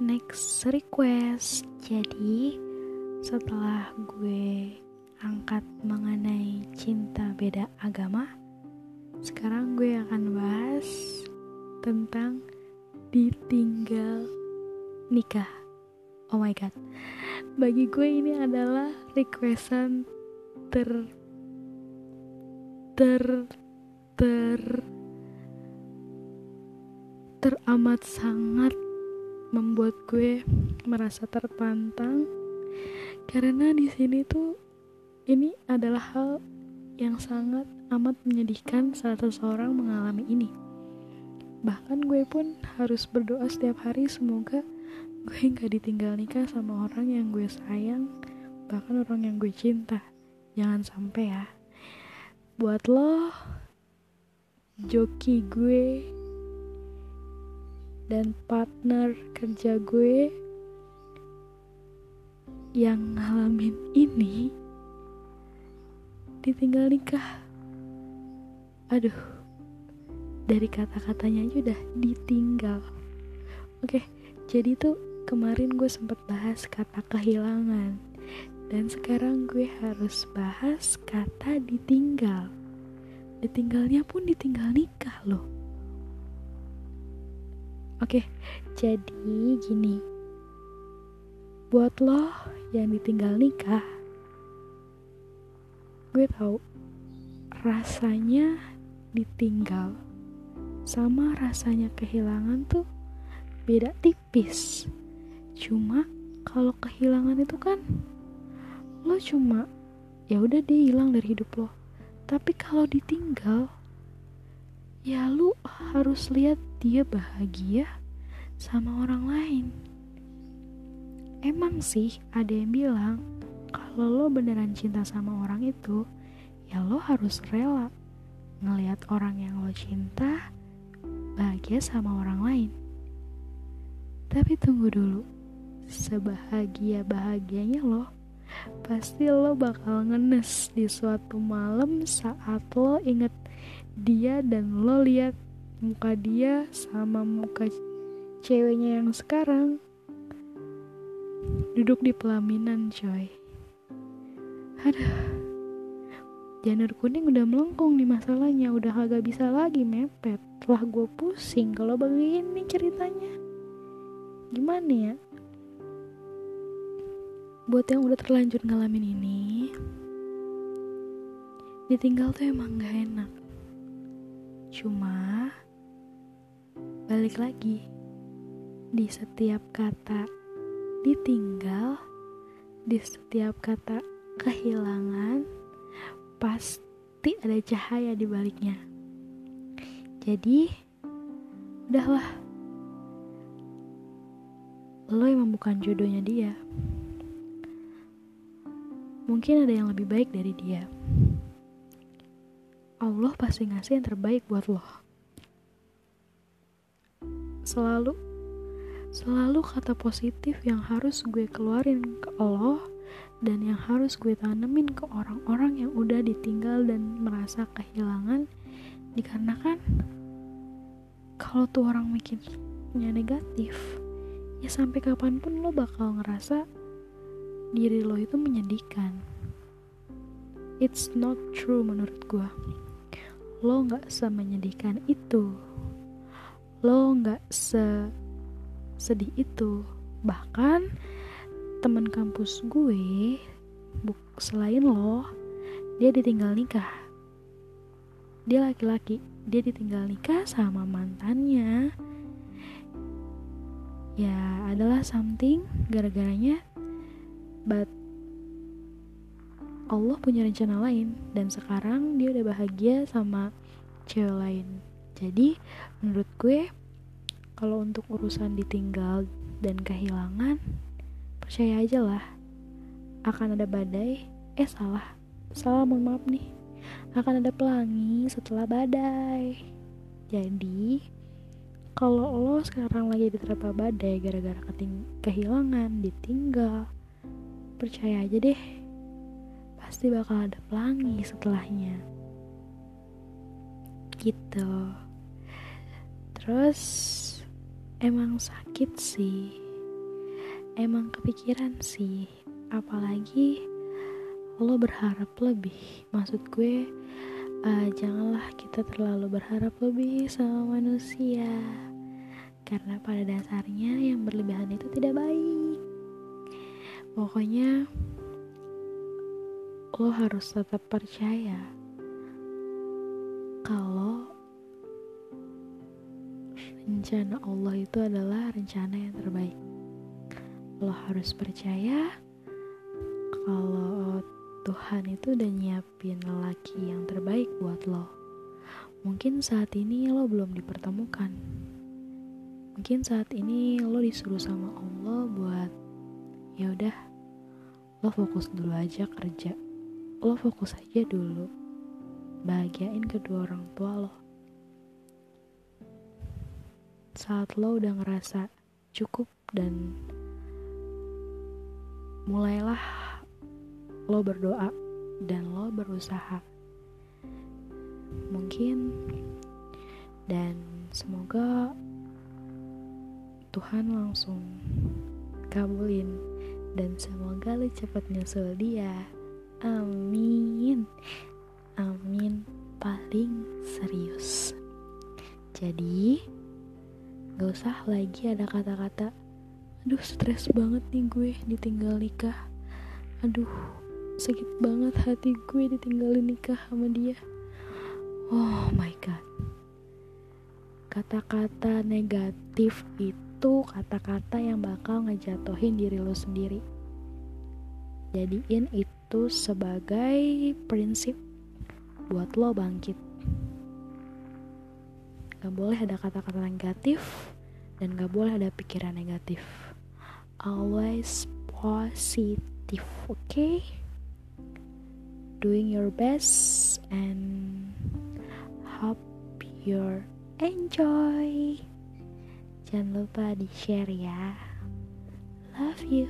next request. Jadi setelah gue angkat mengenai cinta beda agama sekarang gue akan bahas tentang ditinggal nikah. Oh my god. Bagi gue ini adalah requestan ter ter ter teramat sangat membuat gue merasa tertantang karena di sini tuh ini adalah hal yang sangat amat menyedihkan saat seseorang mengalami ini. Bahkan gue pun harus berdoa setiap hari semoga gue gak ditinggal nikah sama orang yang gue sayang, bahkan orang yang gue cinta. Jangan sampai ya. Buat lo, joki gue dan partner kerja gue yang ngalamin ini ditinggal nikah. Aduh dari kata-katanya aja udah ditinggal. Oke jadi tuh kemarin gue sempet bahas kata kehilangan. Dan sekarang gue harus bahas kata ditinggal. Ditinggalnya pun ditinggal nikah loh oke jadi gini. Buat lo yang ditinggal nikah gue tahu rasanya ditinggal sama rasanya kehilangan tuh beda tipis. Cuma kalau kehilangan itu kan lo cuma ya udah dia hilang dari hidup lo. Tapi kalau ditinggal ya lu harus lihat dia bahagia sama orang lain. Emang sih ada yang bilang kalau lo beneran cinta sama orang itu ya lo harus rela ngelihat orang yang lo cinta bahagia sama orang lain. Tapi tunggu dulu sebahagia bahagianya lo pasti lo bakal ngenes di suatu malam saat lo inget dia dan lo lihat muka dia sama muka ceweknya yang sekarang duduk di pelaminan coy Aduh, janur kuning udah melengkung nih masalahnya, udah kagak bisa lagi mepet. Telah gue pusing kalau begini ceritanya. Gimana ya? Buat yang udah terlanjur ngalamin ini, ditinggal tuh emang gak enak. Cuma, balik lagi, di setiap kata ditinggal, di setiap kata kehilangan pasti ada cahaya di baliknya. Jadi, udahlah. Lo emang bukan jodohnya dia. Mungkin ada yang lebih baik dari dia. Allah pasti ngasih yang terbaik buat lo. Selalu, selalu kata positif yang harus gue keluarin ke Allah dan yang harus gue tanemin ke orang-orang yang udah ditinggal dan merasa kehilangan dikarenakan kalau tuh orang mikirnya negatif ya sampai kapan pun lo bakal ngerasa diri lo itu menyedihkan. It's not true menurut gue lo nggak semenyedihkan itu. Lo nggak se sedih itu. Bahkan teman kampus gue buk selain lo dia ditinggal nikah. Dia laki-laki dia ditinggal nikah sama mantannya. Ya adalah something gara-garanya but Allah punya rencana lain dan sekarang dia udah bahagia sama cewek lain. Jadi menurut gue kalau untuk urusan ditinggal dan kehilangan percaya aja lah akan ada badai. Eh salah. Salah mohon maaf nih. Akan ada pelangi setelah badai. Jadi kalau lo sekarang lagi diterpa badai gara-gara kehilangan ditinggal percaya aja deh. Pasti bakal ada pelangi setelahnya. Gitu. Terus emang sakit sih. Emang kepikiran sih. Apalagi lo berharap lebih. Maksud gue uh, janganlah kita terlalu berharap lebih sama manusia. Karena pada dasarnya yang berlebihan itu tidak baik pokoknya lo harus tetap percaya kalau rencana Allah itu adalah rencana yang terbaik lo harus percaya kalau Tuhan itu udah nyiapin lelaki yang terbaik buat lo. Mungkin saat ini lo belum dipertemukan. Mungkin saat ini lo disuruh sama Allah buat ya udah lo fokus dulu aja kerja. Lo fokus aja dulu. Bahagiain kedua orang tua lo. Saat lo udah ngerasa cukup dan mulailah lo berdoa dan lo berusaha mungkin dan semoga Tuhan langsung kabulin dan semoga lo cepet nyusul dia. Amin. Amin. Paling serius. Jadi gak usah lagi ada kata-kata aduh stres banget nih gue ditinggal nikah. Aduh sakit banget hati gue ditinggalin nikah sama dia. Oh my god. Kata-kata negatif itu kata-kata yang bakal ngejatohin diri lo sendiri jadiin itu sebagai prinsip buat lo bangkit gak boleh ada kata-kata negatif dan gak boleh ada pikiran negatif always positive oke okay? doing your best and hope you enjoy. Jangan lupa di share ya. Love you.